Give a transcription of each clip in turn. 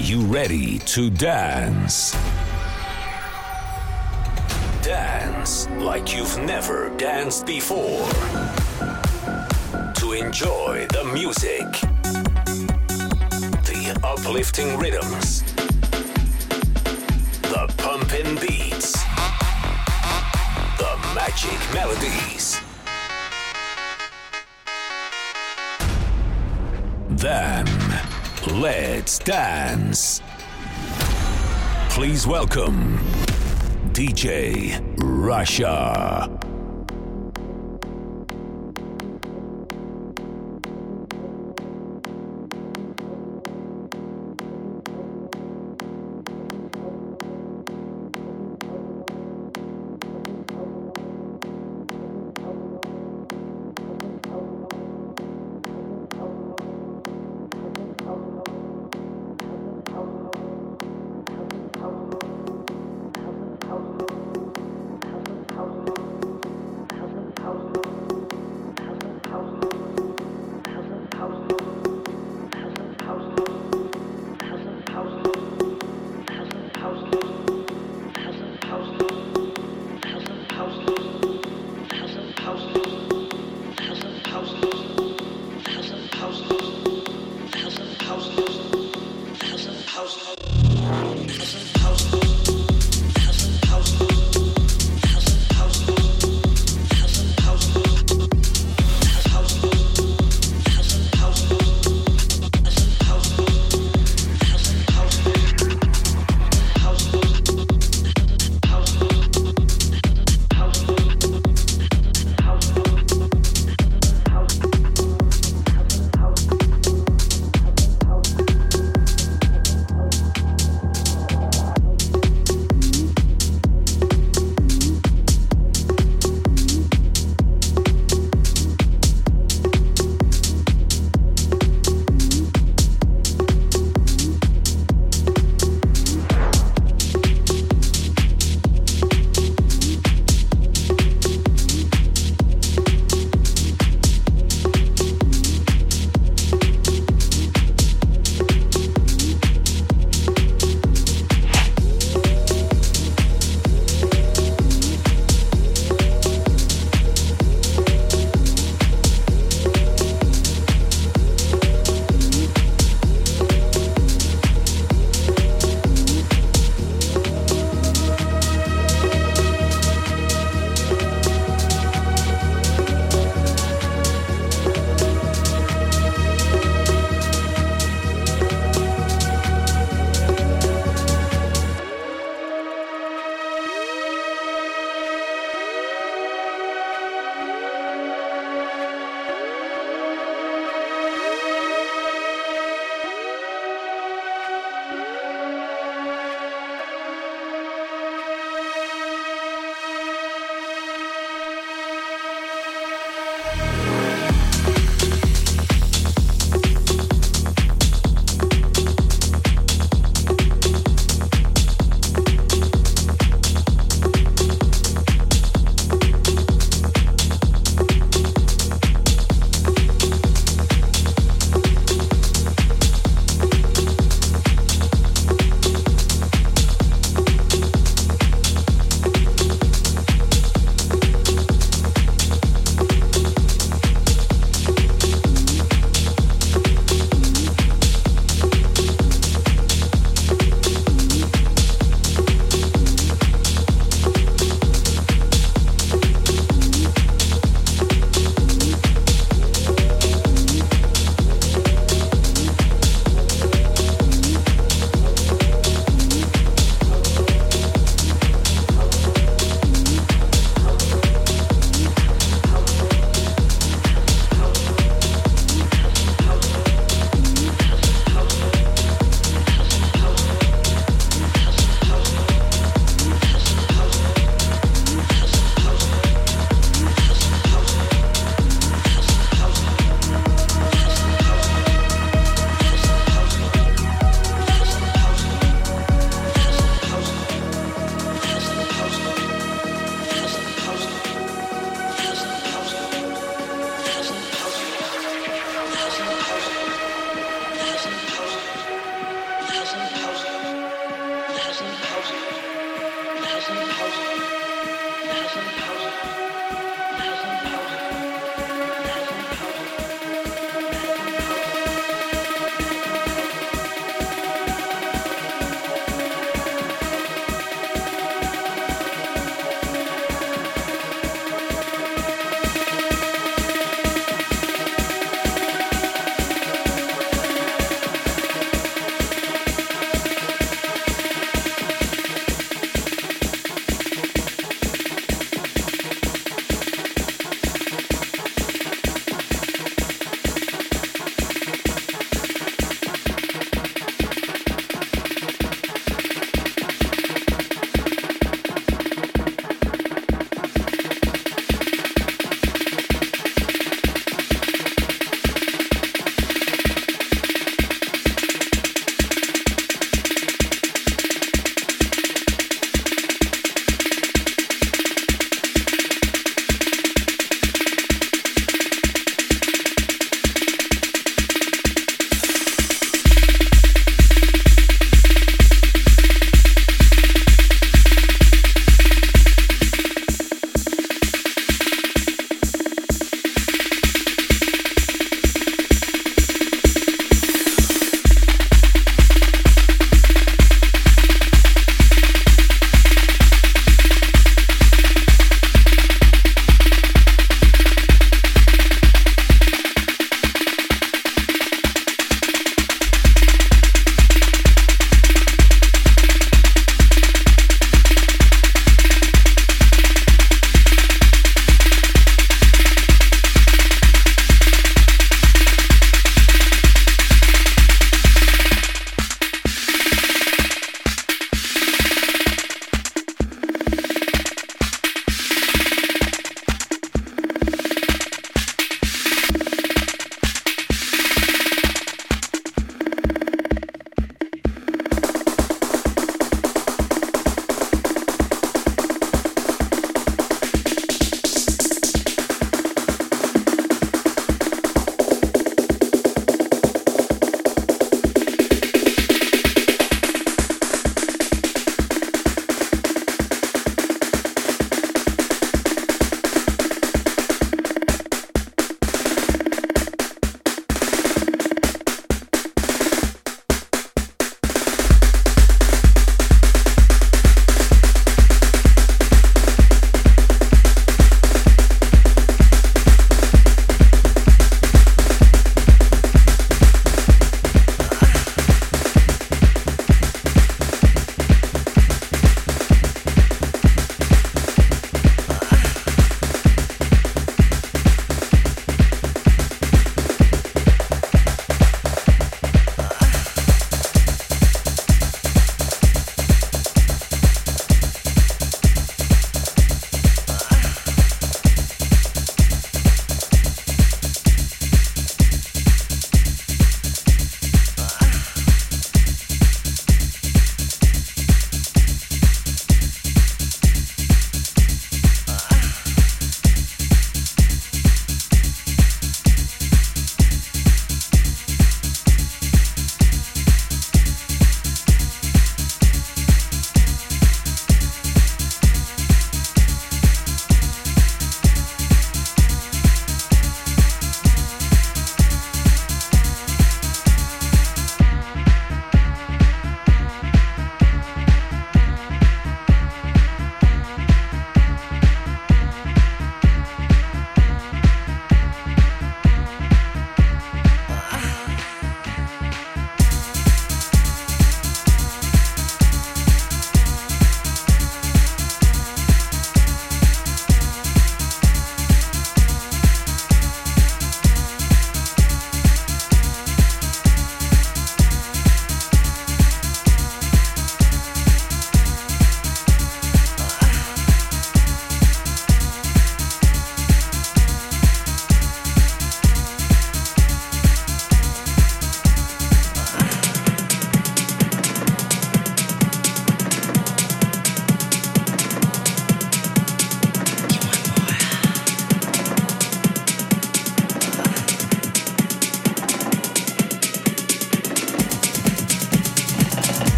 you ready to dance? Dance like you've never danced before. To enjoy the music, the uplifting rhythms, the pumping beats, the magic melodies. Then, let's dance. Please welcome DJ Russia.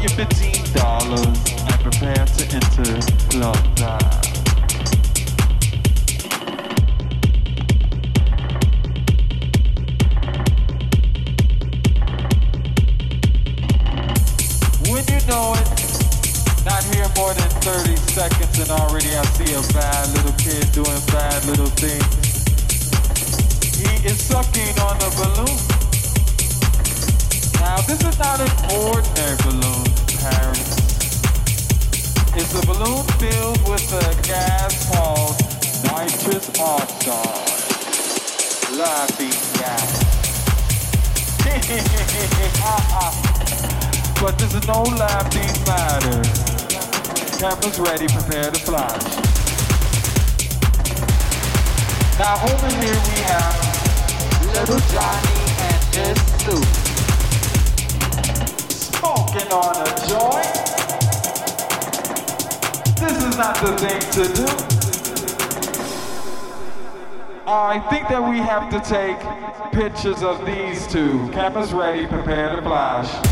Your $15 and prepare to enter Club Dive. know it. Not here more than 30 seconds and already I see a bad little kid doing bad little things. He is sucking on a balloon. Now this is not an ordinary balloon, parents. It's a balloon filled with a gas called nitrous oxide. Laughing gas. But this is no laughing matter. Ready, prepare to. Now over here we have little Johnny and his suit. On a joint. This is not the thing to do. I think that we have to take pictures of these two. Cameras ready, prepare to flash.